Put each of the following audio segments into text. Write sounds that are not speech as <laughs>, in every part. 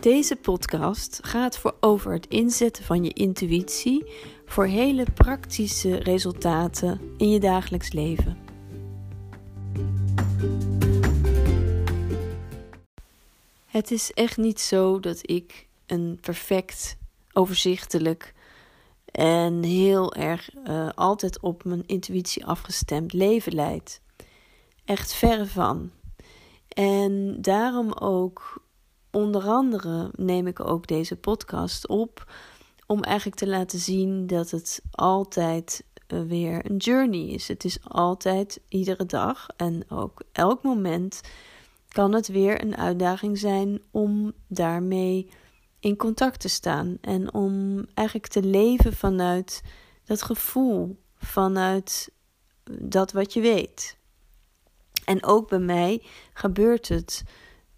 Deze podcast gaat voor over het inzetten van je intuïtie voor hele praktische resultaten in je dagelijks leven. Het is echt niet zo dat ik een perfect, overzichtelijk en heel erg uh, altijd op mijn intuïtie afgestemd leven leid. Echt verre van. En daarom ook, onder andere, neem ik ook deze podcast op om eigenlijk te laten zien dat het altijd uh, weer een journey is. Het is altijd iedere dag en ook elk moment kan het weer een uitdaging zijn om daarmee in contact te staan en om eigenlijk te leven vanuit dat gevoel, vanuit dat wat je weet. En ook bij mij gebeurt het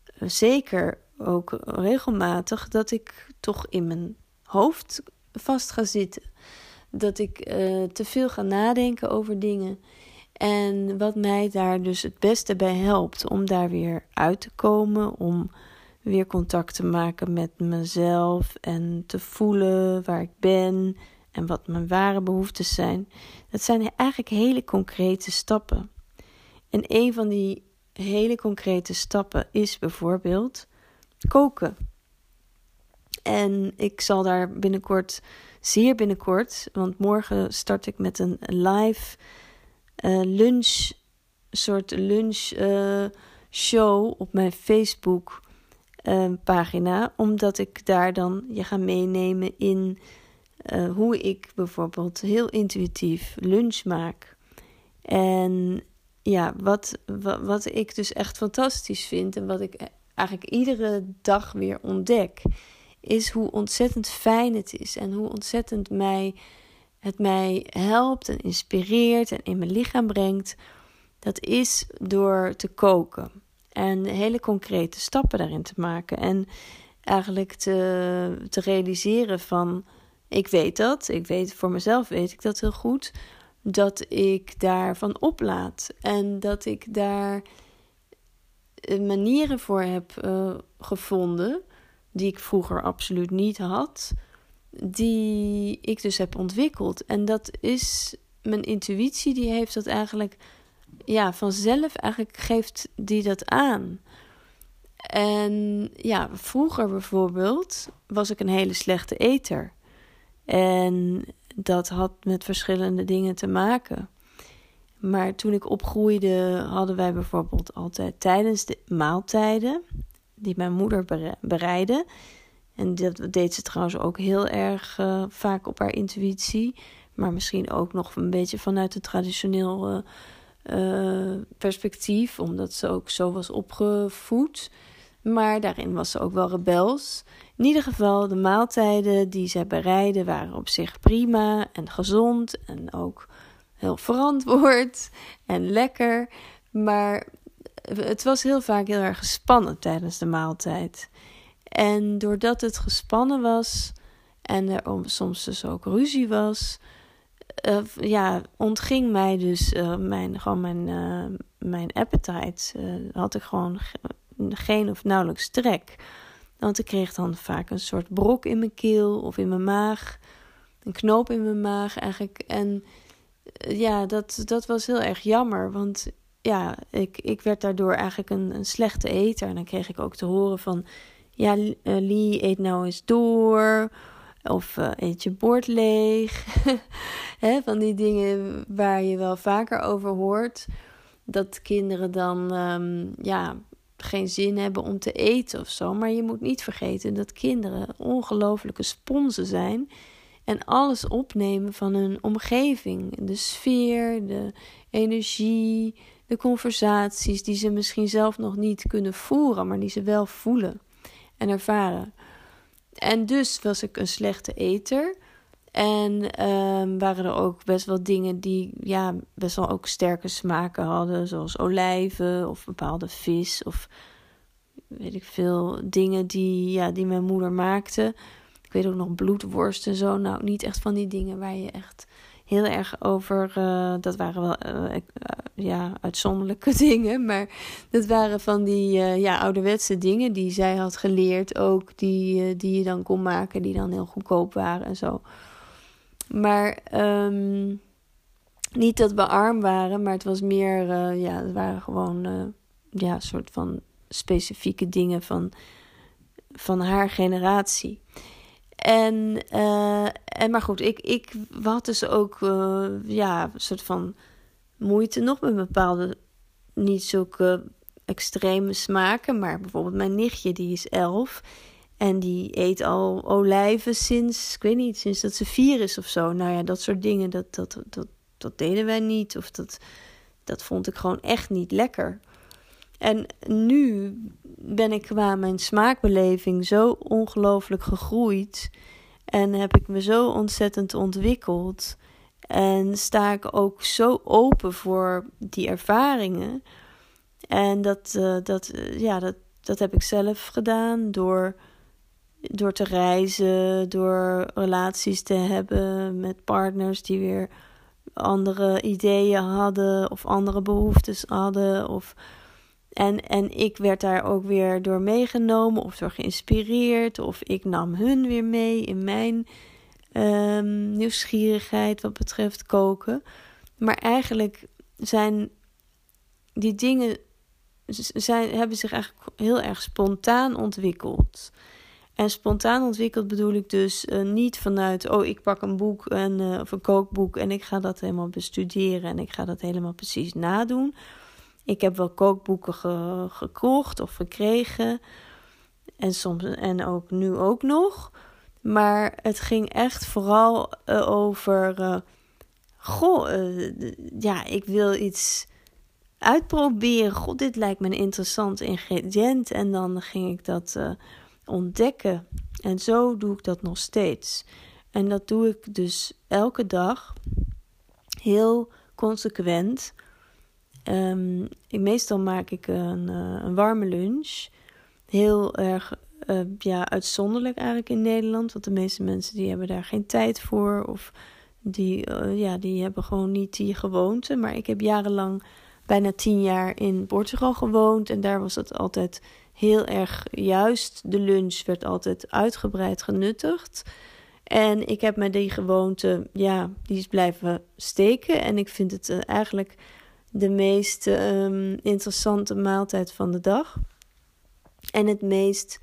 eh, zeker ook regelmatig dat ik toch in mijn hoofd vast ga zitten. Dat ik uh, te veel ga nadenken over dingen. En wat mij daar dus het beste bij helpt om daar weer uit te komen, om weer contact te maken met mezelf en te voelen waar ik ben en wat mijn ware behoeftes zijn. Dat zijn eigenlijk hele concrete stappen. En een van die hele concrete stappen is bijvoorbeeld koken. En ik zal daar binnenkort, zeer binnenkort, want morgen start ik met een live uh, lunch, soort lunch uh, show op mijn Facebook uh, pagina, omdat ik daar dan je ga meenemen in hoe ik bijvoorbeeld heel intuïtief lunch maak. En ja, wat, wat, wat ik dus echt fantastisch vind en wat ik eigenlijk iedere dag weer ontdek, is hoe ontzettend fijn het is en hoe ontzettend mij, het mij helpt en inspireert en in mijn lichaam brengt. Dat is door te koken en hele concrete stappen daarin te maken en eigenlijk te, te realiseren van ik weet dat, ik weet voor mezelf weet ik dat heel goed, dat ik daarvan oplaat en dat ik daar manieren voor heb uh, gevonden die ik vroeger absoluut niet had, die ik dus heb ontwikkeld. En dat is mijn intuïtie, die heeft dat eigenlijk, ja, vanzelf eigenlijk geeft die dat aan. En ja, vroeger bijvoorbeeld was ik een hele slechte eter. En dat had met verschillende dingen te maken. Maar toen ik opgroeide, hadden wij bijvoorbeeld altijd tijdens de maaltijden die mijn moeder bereidde. En dat deed ze trouwens ook heel erg uh, vaak op haar intuïtie. Maar misschien ook nog een beetje vanuit een traditioneel uh, perspectief, omdat ze ook zo was opgevoed. Maar daarin was ze ook wel rebels. In ieder geval, de maaltijden die zij bereidde waren op zich prima en gezond en ook heel verantwoord en lekker. Maar het was heel vaak heel erg gespannen tijdens de maaltijd. En doordat het gespannen was en er soms dus ook ruzie was, uh, ja, ontging mij dus uh, mijn, gewoon mijn, uh, mijn appetite. had ik gewoon geen of nauwelijks trek. Want ik kreeg dan vaak een soort brok in mijn keel of in mijn maag. Een knoop in mijn maag eigenlijk. En ja, dat, dat was heel erg jammer. Want ja, ik, ik werd daardoor eigenlijk een, een slechte eter. En dan kreeg ik ook te horen van... Ja, uh, Lee, eet nou eens door. Of uh, eet je bord leeg. <laughs> He, van die dingen waar je wel vaker over hoort. Dat kinderen dan um, ja, geen zin hebben om te eten of zo. Maar je moet niet vergeten dat kinderen ongelofelijke sponsen zijn. En alles opnemen van hun omgeving. De sfeer, de energie, de conversaties die ze misschien zelf nog niet kunnen voeren, maar die ze wel voelen en ervaren. En dus was ik een slechte eter. En um, waren er ook best wel dingen die ja, best wel ook sterke smaken hadden, zoals olijven of bepaalde vis of weet ik veel dingen die, ja, die mijn moeder maakte. Ik weet ook nog bloedworst en zo. Nou, niet echt van die dingen waar je echt heel erg over. Uh, dat waren wel uh, ja, uitzonderlijke <laughs> dingen. Maar dat waren van die ja, ouderwetse dingen die zij had geleerd. Ook die, die je dan kon maken, die dan heel goedkoop waren en zo. Maar um, niet dat we arm waren, maar het was meer. ja, het waren gewoon. ja, soort van specifieke dingen van, van haar generatie. En, uh, en maar goed, ik, ik had dus ook uh, ja, een soort van moeite nog met bepaalde niet zulke extreme smaken. Maar bijvoorbeeld mijn nichtje, die is elf. En die eet al olijven sinds, ik weet niet, sinds dat ze vier is of zo. Nou ja, dat soort dingen, dat, dat, dat, dat deden wij niet. Of dat, dat vond ik gewoon echt niet lekker. En nu ben ik qua mijn smaakbeleving zo ongelooflijk gegroeid. En heb ik me zo ontzettend ontwikkeld. En sta ik ook zo open voor die ervaringen. En dat, uh, dat, uh, ja, dat, dat heb ik zelf gedaan door, door te reizen, door relaties te hebben met partners die weer andere ideeën hadden of andere behoeftes hadden. Of en, en ik werd daar ook weer door meegenomen of door geïnspireerd. Of ik nam hun weer mee in mijn um, nieuwsgierigheid wat betreft koken. Maar eigenlijk zijn die dingen zijn, hebben zich eigenlijk heel erg spontaan ontwikkeld. En spontaan ontwikkeld bedoel ik dus uh, niet vanuit, oh, ik pak een boek en, uh, of een kookboek en ik ga dat helemaal bestuderen en ik ga dat helemaal precies nadoen. Ik heb wel kookboeken gekocht of gekregen. En soms en ook nu ook nog. Maar het ging echt vooral uh, over. Uh, goh, uh, ja, ik wil iets uitproberen. God, dit lijkt me een interessant ingrediënt. En dan ging ik dat ontdekken. En zo doe ik dat nog steeds. En dat doe ik dus elke dag. Heel consequent. Um, ik, meestal maak ik een, uh, een warme lunch. Heel erg uh, ja, uitzonderlijk eigenlijk in Nederland. Want de meeste mensen die hebben daar geen tijd voor. Of die, uh, ja, die hebben gewoon niet die gewoonte. Maar ik heb jarenlang, bijna tien jaar in Portugal gewoond. En daar was het altijd heel erg juist. De lunch werd altijd uitgebreid genuttigd. En ik heb me die gewoonte, ja, die is blijven steken. En ik vind het eigenlijk de meest um, interessante maaltijd van de dag. En het meest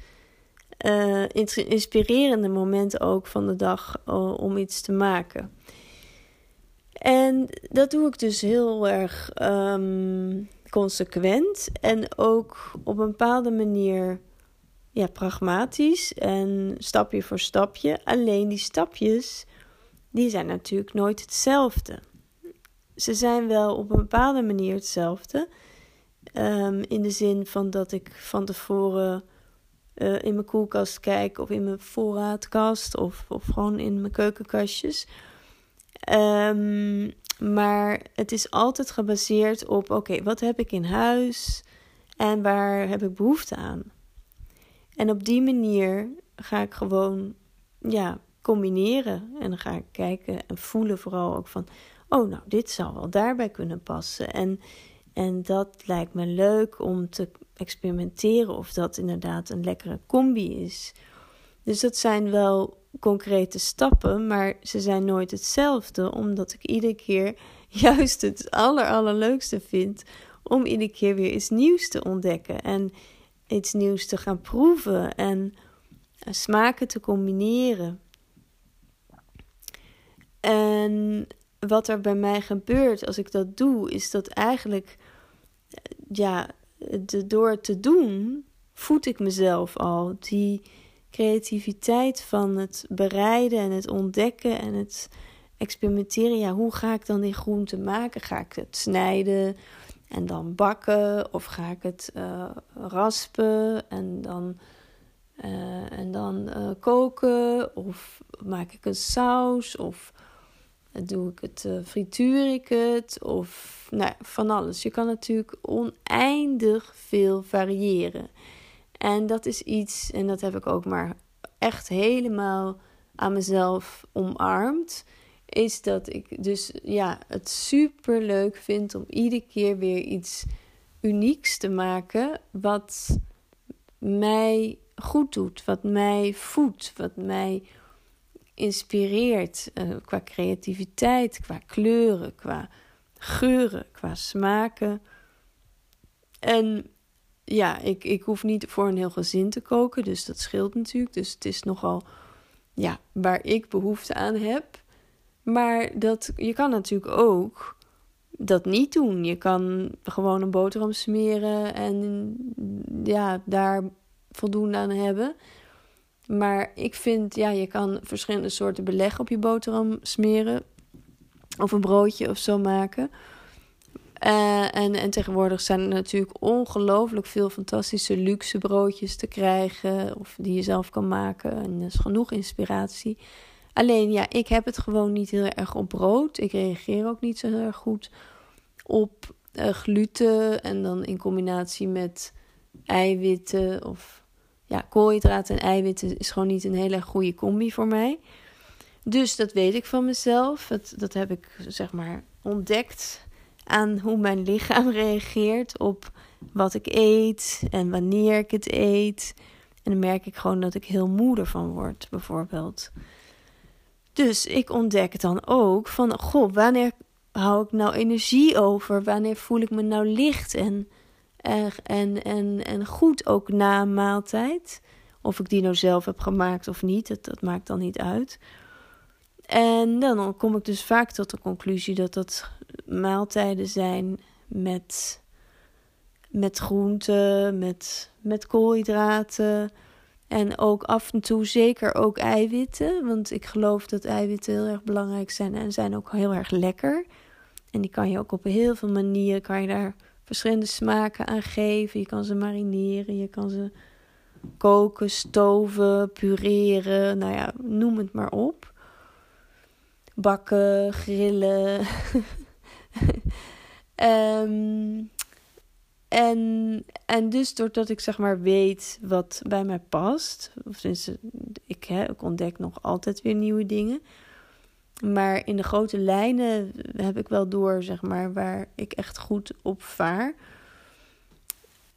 uh, inspirerende moment ook van de dag uh, om iets te maken. En dat doe ik dus heel erg um, consequent en ook op een bepaalde manier ja, pragmatisch en stapje voor stapje. Alleen die stapjes, die zijn natuurlijk nooit hetzelfde ze zijn wel op een bepaalde manier hetzelfde. Um, in de zin van dat ik van tevoren uh, in mijn koelkast kijk of in mijn voorraadkast of, of gewoon in mijn keukenkastjes. Um, maar het is altijd gebaseerd op: oké, wat heb ik in huis en waar heb ik behoefte aan? En op die manier ga ik gewoon ja, combineren. En dan ga ik kijken en voelen vooral ook van oh, nou, dit zou wel daarbij kunnen passen. En, en dat lijkt me leuk om te experimenteren of dat inderdaad een lekkere combi is. Dus dat zijn wel concrete stappen, maar ze zijn nooit hetzelfde, omdat ik iedere keer <laughs> juist het aller, allerleukste vind om iedere keer weer iets nieuws te ontdekken en iets nieuws te gaan proeven en smaken te combineren. En wat er bij mij gebeurt als ik dat doe, is dat eigenlijk, ja, de, door het te doen, voed ik mezelf al. Die creativiteit van het bereiden en het ontdekken en het experimenteren. Ja, hoe ga ik dan die groente maken? Ga ik het snijden en dan bakken? Of ga ik het uh, raspen en dan, uh, en dan koken? Of maak ik een saus? Of Doe ik het, uh, frituur ik het of nou, van alles. Je kan natuurlijk oneindig veel variëren. En dat is iets, en dat heb ik ook maar echt helemaal aan mezelf omarmd. is dat ik dus ja, het super leuk vind om iedere keer weer iets unieks te maken. Wat mij goed doet, wat mij voedt, wat mij inspireert uh, qua creativiteit, qua kleuren, qua geuren, qua smaken. En ja, ik, ik hoef niet voor een heel gezin te koken, dus dat scheelt natuurlijk. Dus het is nogal ja, waar ik behoefte aan heb. Maar dat, je kan natuurlijk ook dat niet doen. Je kan gewoon een boterham smeren en ja, daar voldoende aan hebben. Maar ik vind, ja, je kan verschillende soorten beleg op je boterham smeren. Of een broodje of zo maken. Uh, en, en tegenwoordig zijn er natuurlijk ongelooflijk veel fantastische luxe broodjes te krijgen. Of die je zelf kan maken. En er is genoeg inspiratie. Alleen ja, ik heb het gewoon niet heel erg op brood. Ik reageer ook niet zo heel erg goed op uh, gluten. En dan in combinatie met eiwitten of ja, koolhydraten en eiwitten is gewoon niet een hele goede combi voor mij. Dus dat weet ik van mezelf. Dat, dat heb ik zeg maar ontdekt aan hoe mijn lichaam <laughs> reageert op wat ik eet en wanneer ik het eet. En dan merk ik gewoon dat ik heel moe ervan word, bijvoorbeeld. Dus ik ontdek dan ook van, goh, wanneer hou ik nou energie over? Wanneer voel ik me nou licht en, en, en, en goed ook na een maaltijd? Of ik die nou zelf heb gemaakt of niet, dat, dat maakt dan niet uit. En dan kom ik dus vaak tot de conclusie dat dat maaltijden zijn met, met groenten, met, met koolhydraten. En ook af en toe zeker ook eiwitten. Want ik geloof dat eiwitten heel erg belangrijk zijn en zijn ook heel erg lekker. En die kan je ook op heel veel manieren, kan je daar verschillende smaken aan geven. Je kan ze marineren, je kan ze koken, stoven, pureren, nou ja, noem het maar op. Bakken, grillen. um, <laughs> en, en dus doordat ik zeg maar weet wat bij mij past, of sinds ik, hè, ik ontdek nog altijd weer nieuwe dingen. Maar in de grote lijnen heb ik wel door, zeg maar, waar ik echt goed op vaar.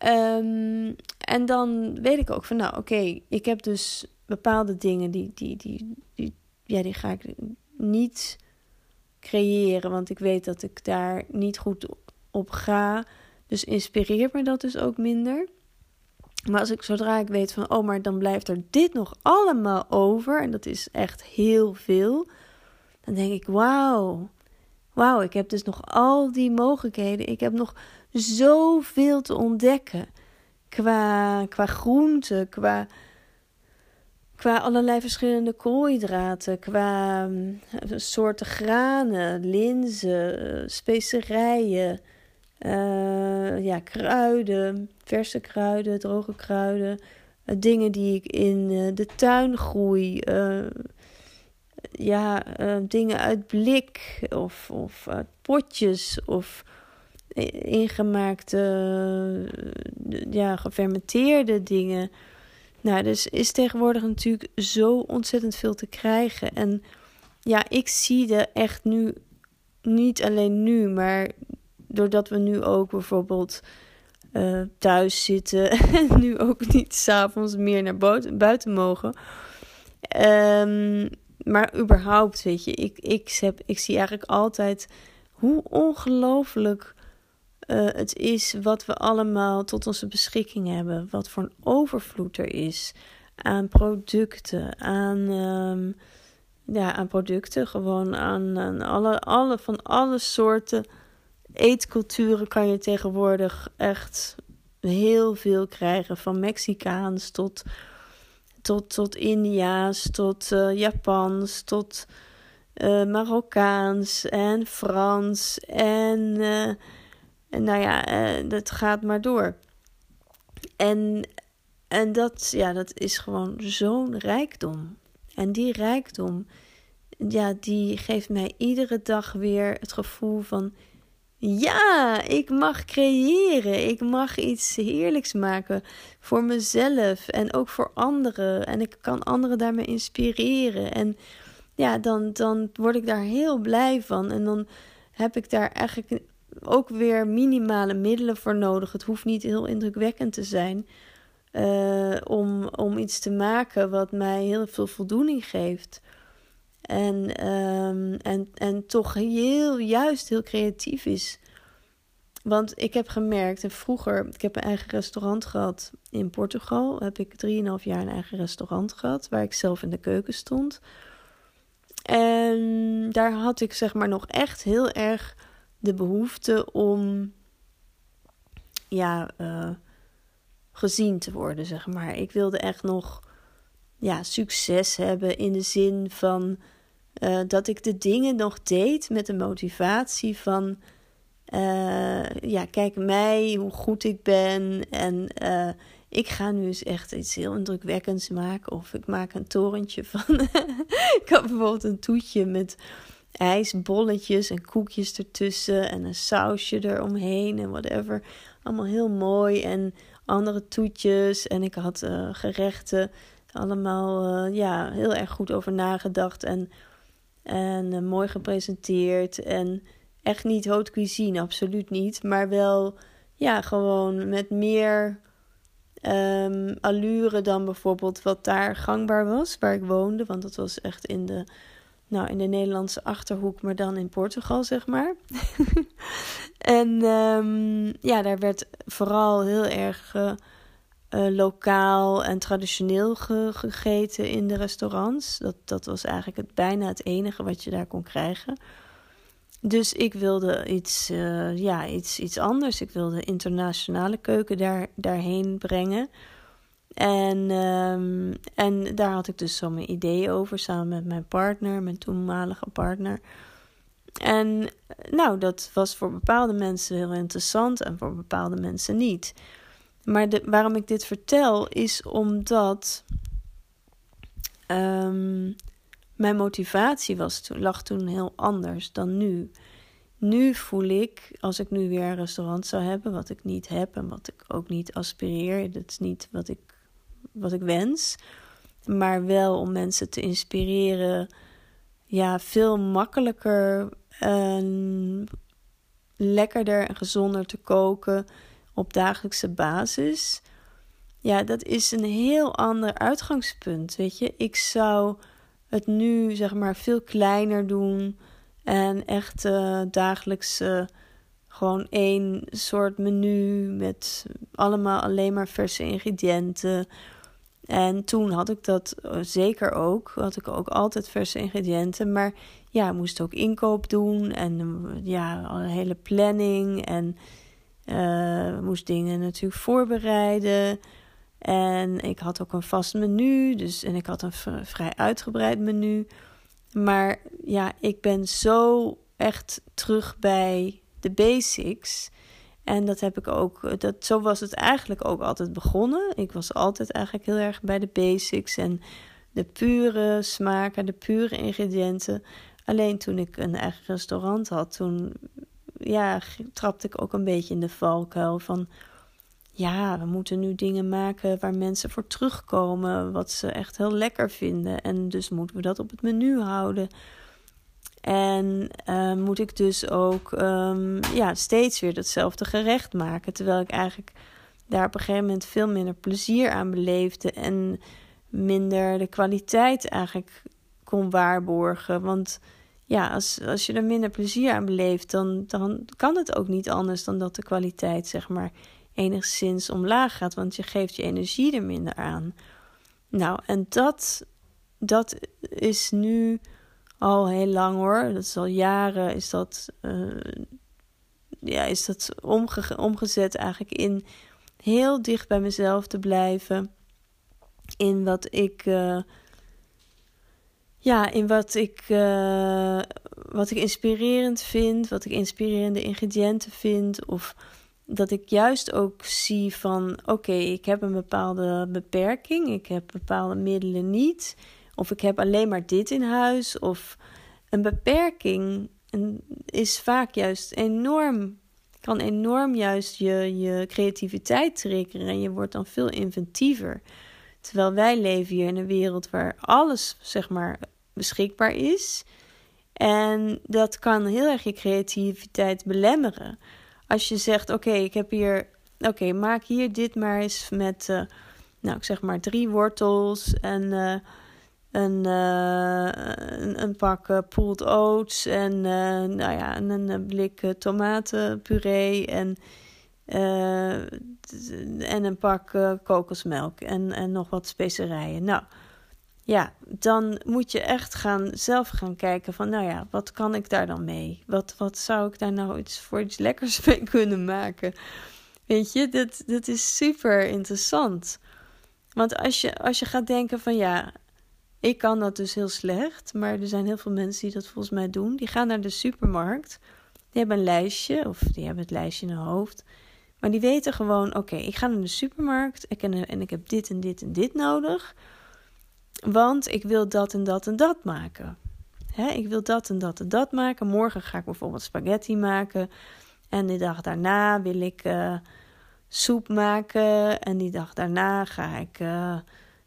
Um, en dan weet ik ook van, nou oké, ik heb dus bepaalde dingen die, die, die, die, ja, die ga ik niet creëren, want ik weet dat ik daar niet goed op ga. Dus inspireert me dat dus ook minder. Maar als ik zodra ik weet van, oh, maar dan blijft er dit nog allemaal over, en dat is echt heel veel, dan denk ik, wauw, wauw, ik heb dus nog al die mogelijkheden. Ik heb nog zoveel te ontdekken. Qua, qua groenten, qua, qua allerlei verschillende koolhydraten, qua um, soorten granen, linzen, specerijen, uh, ja, kruiden, verse kruiden, droge kruiden, uh, dingen die ik in uh, de tuin groei, ja, dingen uit blik of, of potjes of ingemaakte, ja, gefermenteerde dingen. Nou, dus is tegenwoordig natuurlijk zo ontzettend veel te krijgen. En ja, ik zie er echt nu, niet alleen nu, maar doordat we nu ook bijvoorbeeld uh, thuis zitten <laughs> en nu ook niet s'avonds meer naar buiten mogen. Um, maar überhaupt, weet je, ik, ik, heb, ik zie eigenlijk altijd hoe ongelooflijk uh, het is wat we allemaal tot onze beschikking hebben. Wat voor een overvloed er is aan producten, aan, um, ja, aan producten, gewoon aan, aan alle, alle, van alle soorten eetculturen kan je tegenwoordig echt heel veel krijgen. Van Mexicaans tot, tot, tot Indiaas, tot uh, Japans, tot uh, Marokkaans en Frans en, uh, en nou ja, dat gaat maar door. En, en dat, ja, dat is gewoon zo'n rijkdom. En die rijkdom, ja, die geeft mij iedere dag weer het gevoel van ja, ik mag creëren. Ik mag iets heerlijks maken voor mezelf en ook voor anderen. En ik kan anderen daarmee inspireren. En ja, dan, dan word ik daar heel blij van. En dan heb ik daar eigenlijk ook weer minimale middelen voor nodig. Het hoeft niet heel indrukwekkend te zijn. Uh, om, om iets te maken wat mij heel veel voldoening geeft. En, um, en, en toch heel, juist heel creatief is. Want ik heb gemerkt, en vroeger, ik heb een eigen restaurant gehad in Portugal. Heb ik 3,5 jaar een eigen restaurant gehad, waar ik zelf in de keuken stond. En daar had ik zeg maar nog echt heel erg de behoefte om ja, uh, gezien te worden, zeg maar. Ik wilde echt nog ja, succes hebben in de zin van uh, dat ik de dingen nog deed met de motivatie van uh, ja, kijk mij, hoe goed ik ben en ik ga nu eens echt iets heel indrukwekkends maken. Of ik maak een torentje van. <laughs> ik had bijvoorbeeld een toetje met ijsbolletjes en koekjes ertussen. En een sausje eromheen en whatever. Allemaal heel mooi. En andere toetjes. En ik had gerechten. Allemaal uh, ja, heel erg goed over nagedacht. En, en uh, mooi gepresenteerd. En echt niet haute cuisine, absoluut niet. Maar wel ja, gewoon met meer um, allure dan bijvoorbeeld wat daar gangbaar was, waar ik woonde. Want dat was echt in de, nou, in de Nederlandse achterhoek, maar dan in Portugal, zeg maar. <laughs> en um, ja, daar werd vooral heel erg uh, uh, lokaal en traditioneel ge gegeten in de restaurants. Dat, dat was eigenlijk het, bijna het enige wat je daar kon krijgen. Dus ik wilde iets, uh, ja, iets, iets anders. Ik wilde internationale keuken daar, daarheen brengen. En, um, en daar had ik dus zo mijn idee over samen met mijn partner, mijn toenmalige partner. En nou, dat was voor bepaalde mensen heel interessant en voor bepaalde mensen niet. Maar de, waarom ik dit vertel is omdat um, mijn motivatie was, lag toen heel anders dan nu. Nu voel ik, als ik nu weer een restaurant zou hebben, wat ik niet heb en wat ik ook niet aspireer, dat is niet wat ik, wat ik wens, maar wel om mensen te inspireren, ja, veel makkelijker lekkerder en gezonder te koken op dagelijkse basis. Ja, dat is een heel ander uitgangspunt. Weet je, ik zou het nu zeg maar veel kleiner doen. En echt uh, dagelijks uh, gewoon één soort menu met allemaal alleen maar verse ingrediënten. En toen had ik dat eh, zeker ook. Had ik ook altijd verse ingrediënten. Maar ja, moest ook inkoop doen. En ja, een hele planning. En uh, moest dingen natuurlijk voorbereiden. En ik had ook een vast menu. Dus, en ik had een vrij uitgebreid menu. Maar ja, ik ben zo echt terug bij de basics. En dat heb ik ook, dat, zo was het eigenlijk ook altijd begonnen. Ik was altijd eigenlijk heel erg bij de basics en de pure smaken, de pure ingrediënten. Alleen toen ik een eigen restaurant had, toen ja, trapte ik ook een beetje in de valkuil van ja, we moeten nu dingen maken waar mensen voor terugkomen, wat ze echt heel lekker vinden. En dus moeten we dat op het menu houden. En uh, moet ik dus ook um, ja, steeds weer datzelfde gerecht maken. Terwijl ik eigenlijk daar op een gegeven moment veel minder plezier aan beleefde. En minder de kwaliteit eigenlijk kon waarborgen. Want ja, als, als je er minder plezier aan beleeft, dan, dan kan het ook niet anders dan dat de kwaliteit, zeg maar, enigszins omlaag gaat, want je geeft je energie er minder aan. Nou, en dat, dat is nu al heel lang hoor. Dat is al jaren is dat, uh, ja, is dat omge omgezet eigenlijk in heel dicht bij mezelf te blijven. In wat ik. Uh, ja, in wat ik, uh, wat ik inspirerend vind, wat ik inspirerende ingrediënten vind. Of dat ik juist ook zie van oké, ik heb een bepaalde beperking, ik heb bepaalde middelen niet, of ik heb alleen maar dit in huis, of een beperking is vaak juist enorm, kan enorm juist je, je creativiteit triggeren en je wordt dan veel inventiever. Terwijl wij leven hier in een wereld waar alles, zeg maar, beschikbaar is. En dat kan heel erg je creativiteit belemmeren. Als je zegt: Oké, ik heb hier. Oké, maak hier dit maar eens met. Uh, nou, ik zeg maar drie wortels en. Een, uh, een, een, pak pulled oats en nou ja, een, een blik tomatenpuree en uh, en een pak uh, kokosmelk en, en nog wat specerijen. Nou, ja, dan moet je echt gaan, zelf gaan kijken van, nou ja, wat kan ik daar dan mee? Wat, wat zou ik daar nou iets voor iets lekkers <laughs> mee kunnen maken? Weet je, dat, dat is super interessant. Want als je, als je gaat denken van, ja, ik kan dat dus heel slecht, maar er zijn heel veel mensen die dat volgens mij doen. Die gaan naar de supermarkt, die hebben een lijstje, of die hebben het lijstje in hun hoofd. Maar die weten gewoon: oké, ik ga naar de supermarkt en, en ik heb dit en dit en dit nodig. Want ik wil dat en dat en dat maken. ik wil dat en dat en dat maken. Morgen ga ik bijvoorbeeld spaghetti maken. En die dag daarna wil ik uh, soep maken. En die dag daarna ga ik uh,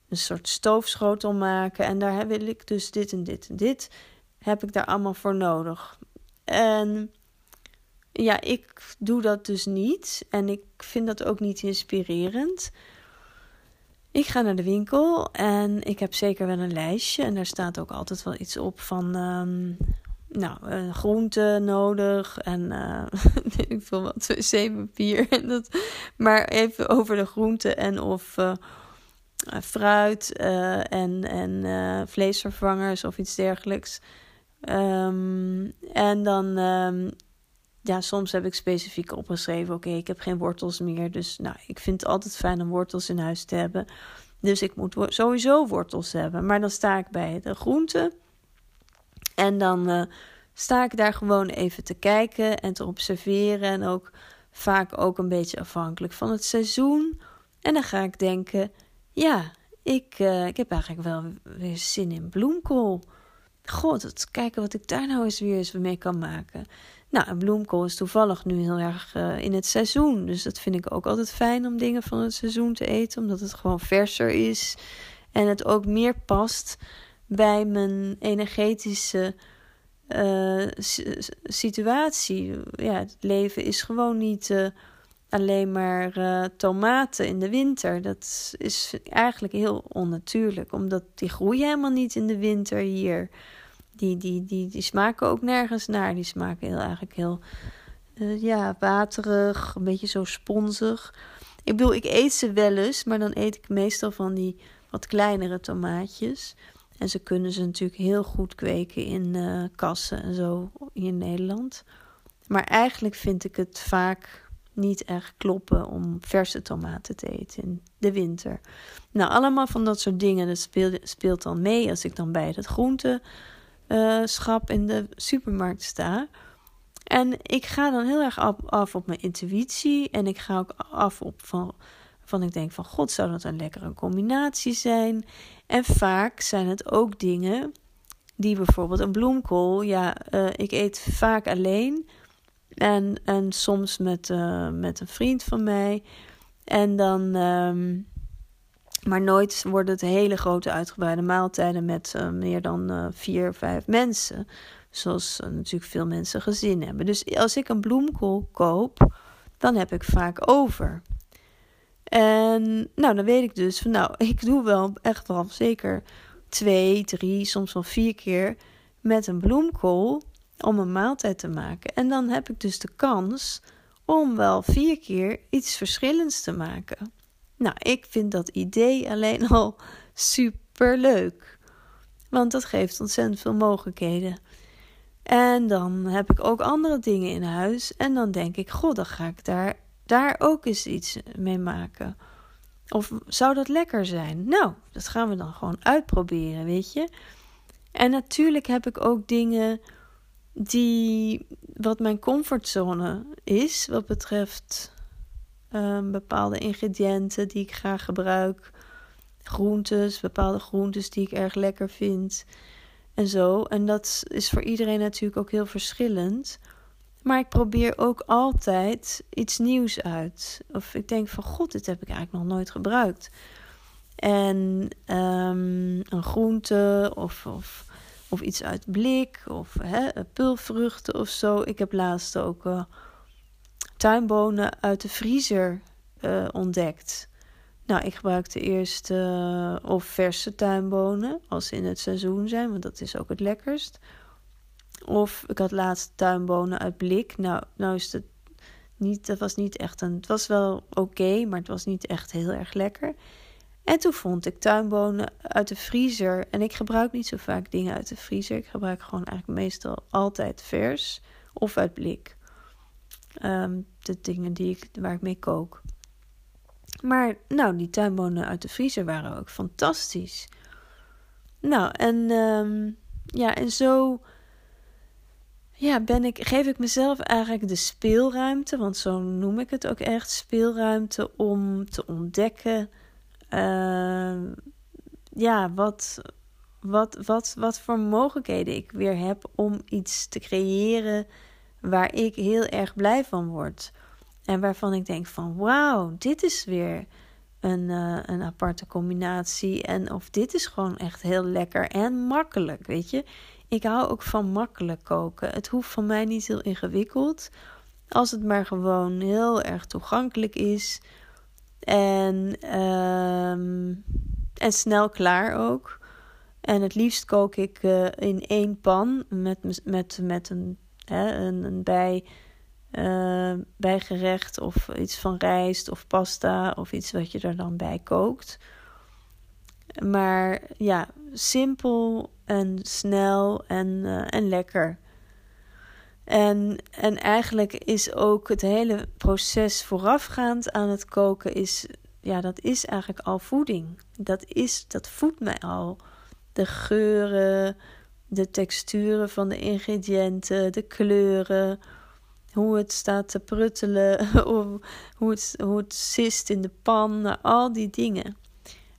een soort stoofschotel maken. En daar wil ik dus dit en dit en dit. Heb ik daar allemaal voor nodig. En ja, ik doe dat dus niet. En ik vind dat ook niet inspirerend. Ik ga naar de winkel en ik heb zeker wel een lijstje. En daar staat ook altijd wel iets op van. Um, nou, uh, groenten nodig en uh, <laughs> ik wil wat wc-papier. En dat, maar even over de groenten en of uh, fruit en, en vleesvervangers of iets dergelijks. Um, en dan um, ja, soms heb ik specifiek opgeschreven: oké, ik heb geen wortels meer. Dus nou, ik vind het altijd fijn om wortels in huis te hebben. Dus ik moet sowieso wortels hebben. Maar dan sta ik bij de groenten. En dan uh, sta ik daar gewoon even te kijken en te observeren. En ook vaak ook een beetje afhankelijk van het seizoen. En dan ga ik denken: ja, ik, uh, ik heb eigenlijk wel weer zin in bloemkool. God, kijken wat ik daar nou eens weer eens mee kan maken. Nou, en bloemkool is toevallig nu heel erg uh, in het seizoen. Dus dat vind ik ook altijd fijn om dingen van het seizoen te eten. Omdat het gewoon verser is. En het ook meer past bij mijn energetische uh, situatie. Ja, het leven is gewoon niet uh, alleen maar tomaten in de winter. Dat is eigenlijk heel onnatuurlijk. Omdat die groeien helemaal niet in de winter hier die, die, die, die smaken ook nergens naar. Die smaken heel, eigenlijk heel uh, ja, waterig, een beetje zo sponsig. Ik bedoel, ik eet ze wel eens, maar dan eet ik meestal van die wat kleinere tomaatjes. En ze kunnen ze natuurlijk heel goed kweken in uh, kassen en zo in Nederland. Maar eigenlijk vind ik het vaak niet echt kloppen om verse tomaten te eten in de winter. Nou, allemaal van dat soort dingen. Dat speelt, speelt dan mee als ik dan bij het groente uh, schap in de supermarkt sta. En ik ga dan heel erg af, op mijn intuïtie. En ik ga ook af op van, van ik denk van god, zou dat een lekkere combinatie zijn? En vaak zijn het ook dingen die bijvoorbeeld een bloemkool. Ja, uh, ik eet vaak alleen. En, en soms met, uh, met een vriend van mij. En dan. Um, maar nooit worden het hele grote uitgebreide maaltijden met uh, meer dan uh, vier, vijf mensen. Zoals uh, natuurlijk veel mensen gezin hebben. Dus als ik een bloemkool koop, dan heb ik vaak over. En nou, dan weet ik dus van nou, ik doe wel echt wel zeker twee, drie, soms wel vier keer met een bloemkool om een maaltijd te maken. En dan heb ik dus de kans om wel vier keer iets verschillends te maken. Nou, ik vind dat idee alleen <laughs> al super leuk. Want dat geeft ontzettend veel mogelijkheden. En dan heb ik ook andere dingen in huis. En dan denk ik, god, dan ga ik daar, daar ook eens iets mee maken. Of zou dat lekker zijn? Nou, dat gaan we dan gewoon uitproberen, weet je. En natuurlijk heb ik ook dingen die, wat mijn comfortzone is, wat betreft um, bepaalde ingrediënten die ik graag gebruik. Groentes, bepaalde groentes die ik erg lekker vind. En zo. En dat is voor iedereen natuurlijk ook heel verschillend. Maar ik probeer ook altijd iets nieuws uit. Of ik denk van god, dit heb ik eigenlijk nog nooit gebruikt. En um, een groente of, of Of iets uit blik, of hè, pulvruchten of zo. Ik heb laatst ook uh, tuinbonen uit de vriezer uh, ontdekt. Nou, ik gebruikte eerst uh, of verse tuinbonen, als ze in het seizoen zijn, want dat is ook het lekkerst. Of ik had laatst tuinbonen uit blik. Nou, nou is het niet, dat was niet echt een. Het was wel oké, maar het was niet echt heel erg lekker. En toen vond ik tuinbonen uit de vriezer. En ik gebruik niet zo vaak dingen uit de vriezer. Ik gebruik gewoon eigenlijk meestal altijd vers of uit blik. Ehm, de dingen die ik, waar ik mee kook. Maar nou, die tuinbonen uit de vriezer waren ook fantastisch. Nou, en ehm, ja, en zo ja, ben ik, geef ik mezelf eigenlijk de speelruimte, want zo noem ik het ook echt, speelruimte om te ontdekken, uh, ja, wat, wat, wat, wat voor mogelijkheden ik weer heb om iets te creëren waar ik heel erg blij van word. En waarvan ik denk van wauw, dit is weer een, uh, een aparte combinatie. En of dit is gewoon echt heel lekker en makkelijk, weet je. Ik hou ook van makkelijk koken. Het hoeft van mij niet heel ingewikkeld. Als het maar gewoon heel erg toegankelijk is. En, um, en snel klaar ook. En het liefst kook ik uh, in één pan met, met, met een, een, een bij, uh, bijgerecht of iets van rijst of pasta of iets wat je er dan bij kookt. Maar ja, simpel en snel en, uh, en lekker. En, en eigenlijk is ook het hele proces voorafgaand aan het koken, is, ja, dat is eigenlijk al voeding. Dat, is, dat voedt mij al. De geuren, de texturen van de ingrediënten, de kleuren, hoe het staat te pruttelen, <laughs> hoe het, hoe het sist in de pan, al die dingen.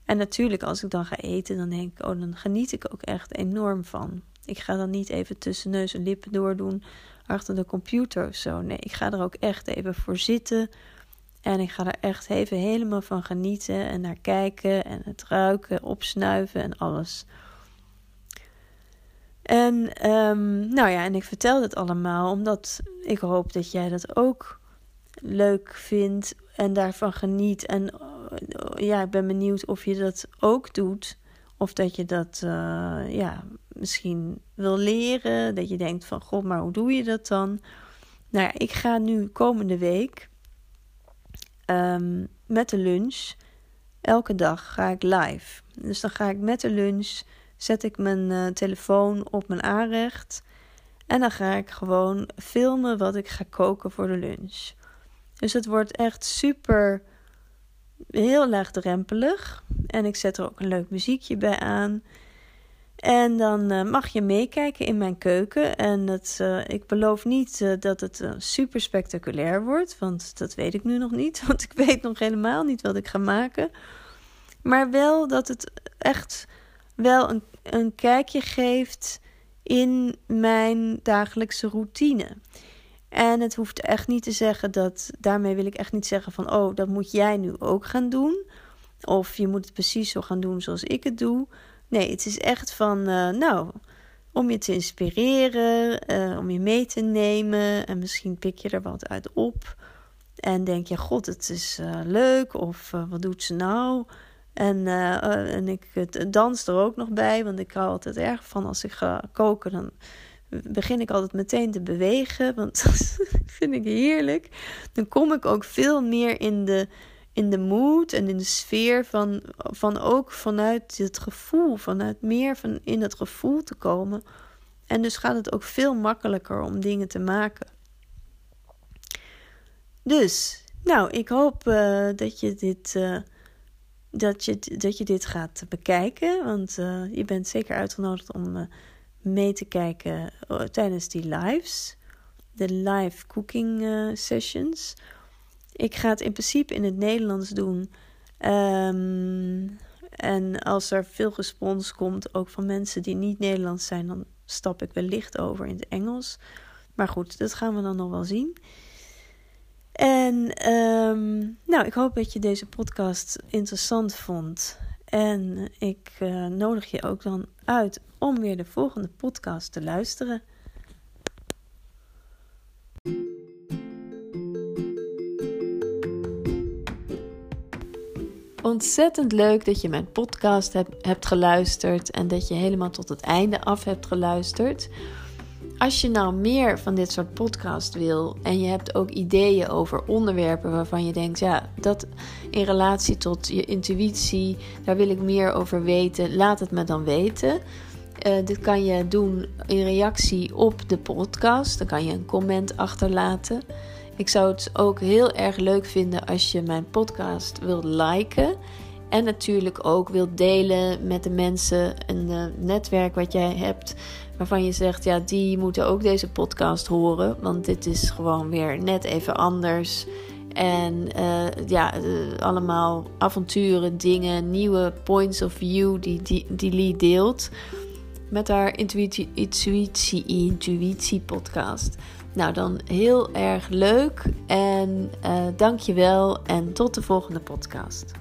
En natuurlijk, als ik dan ga eten, dan denk ik, oh, dan geniet ik ook echt enorm van. Ik ga dan niet even tussen neus en lippen doordoen achter de computer of zo. Nee, ik ga er ook echt even voor zitten. En ik ga er echt even helemaal van genieten en naar kijken en het ruiken, opsnuiven en alles. En um, nou ja, en ik vertel dit allemaal omdat ik hoop dat jij dat ook leuk vindt en daarvan geniet. En ja, ik ben benieuwd of je dat ook doet. Of dat je dat uh, ja, misschien wil leren. Dat je denkt van, god, maar hoe doe je dat dan? Nou ja, ik ga nu komende week um, met de lunch. Elke dag ga ik live. Dus dan ga ik met de lunch, zet ik mijn uh, telefoon op mijn aanrecht. En dan ga ik gewoon filmen wat ik ga koken voor de lunch. Dus het wordt echt super heel laagdrempelig. En ik zet er ook een leuk muziekje bij aan. En dan uh, mag je meekijken in mijn keuken. En het, uh, ik beloof niet dat het super spectaculair wordt. Want dat weet ik nu nog niet. <laughs> Want ik weet nog helemaal niet wat ik ga maken. Maar wel dat het echt wel een, een kijkje geeft in mijn dagelijkse routine. En het hoeft echt niet te zeggen dat, daarmee wil ik echt niet zeggen van, oh, dat moet jij nu ook gaan doen. Of je moet het precies zo gaan doen zoals ik het doe. Nee, het is echt van, uh, nou, om je te inspireren, uh, om je mee te nemen. En misschien pik je er wat uit op. En denk je, god, het is uh, leuk. Of wat doet ze nou? En, en ik dans er ook nog bij, want ik hou altijd erg van als ik ga koken. Dan begin ik altijd meteen te bewegen, want <laughs> dat vind ik heerlijk. Dan kom ik ook veel meer in de, in de mood en in de sfeer van, van ook vanuit het gevoel, vanuit meer van in het gevoel te komen. En dus gaat het ook veel makkelijker om dingen te maken. Dus, nou, ik hoop uh, dat je dit. Dat je, dat je dit gaat bekijken. Want uh, je bent zeker uitgenodigd om mee te kijken oh, tijdens die lives. De live cooking sessions. Ik ga het in principe in het Nederlands doen. Um, en als er veel respons komt, ook van mensen die niet Nederlands zijn, dan stap ik wellicht over in het Engels. Maar goed, dat gaan we dan nog wel zien. En um, nou, ik hoop dat je deze podcast interessant vond. En ik uh, nodig je ook dan uit om weer de volgende podcast te luisteren. Ontzettend leuk dat je mijn podcast hebt, hebt geluisterd en dat je helemaal tot het einde af hebt geluisterd. Als je nou meer van dit soort podcast wil en je hebt ook ideeën over onderwerpen waarvan je denkt, ja, dat in relatie tot je intuïtie, daar wil ik meer over weten, laat het me dan weten. Uh, dit kan je doen in reactie op de podcast. Dan kan je een comment achterlaten. Ik zou het ook heel erg leuk vinden als je mijn podcast wilt liken. En natuurlijk ook wilt delen met de mensen, een uh, netwerk wat jij hebt waarvan je zegt, ja, die moeten ook deze podcast horen. Want dit is gewoon weer net even anders. En uh, ja, uh, allemaal avonturen, dingen, nieuwe points of view die, die, die Lee deelt. Met haar intuïtie, intuïtie, intuïtie podcast. Nou, dan heel erg leuk. En uh, dank je wel. En tot de volgende podcast.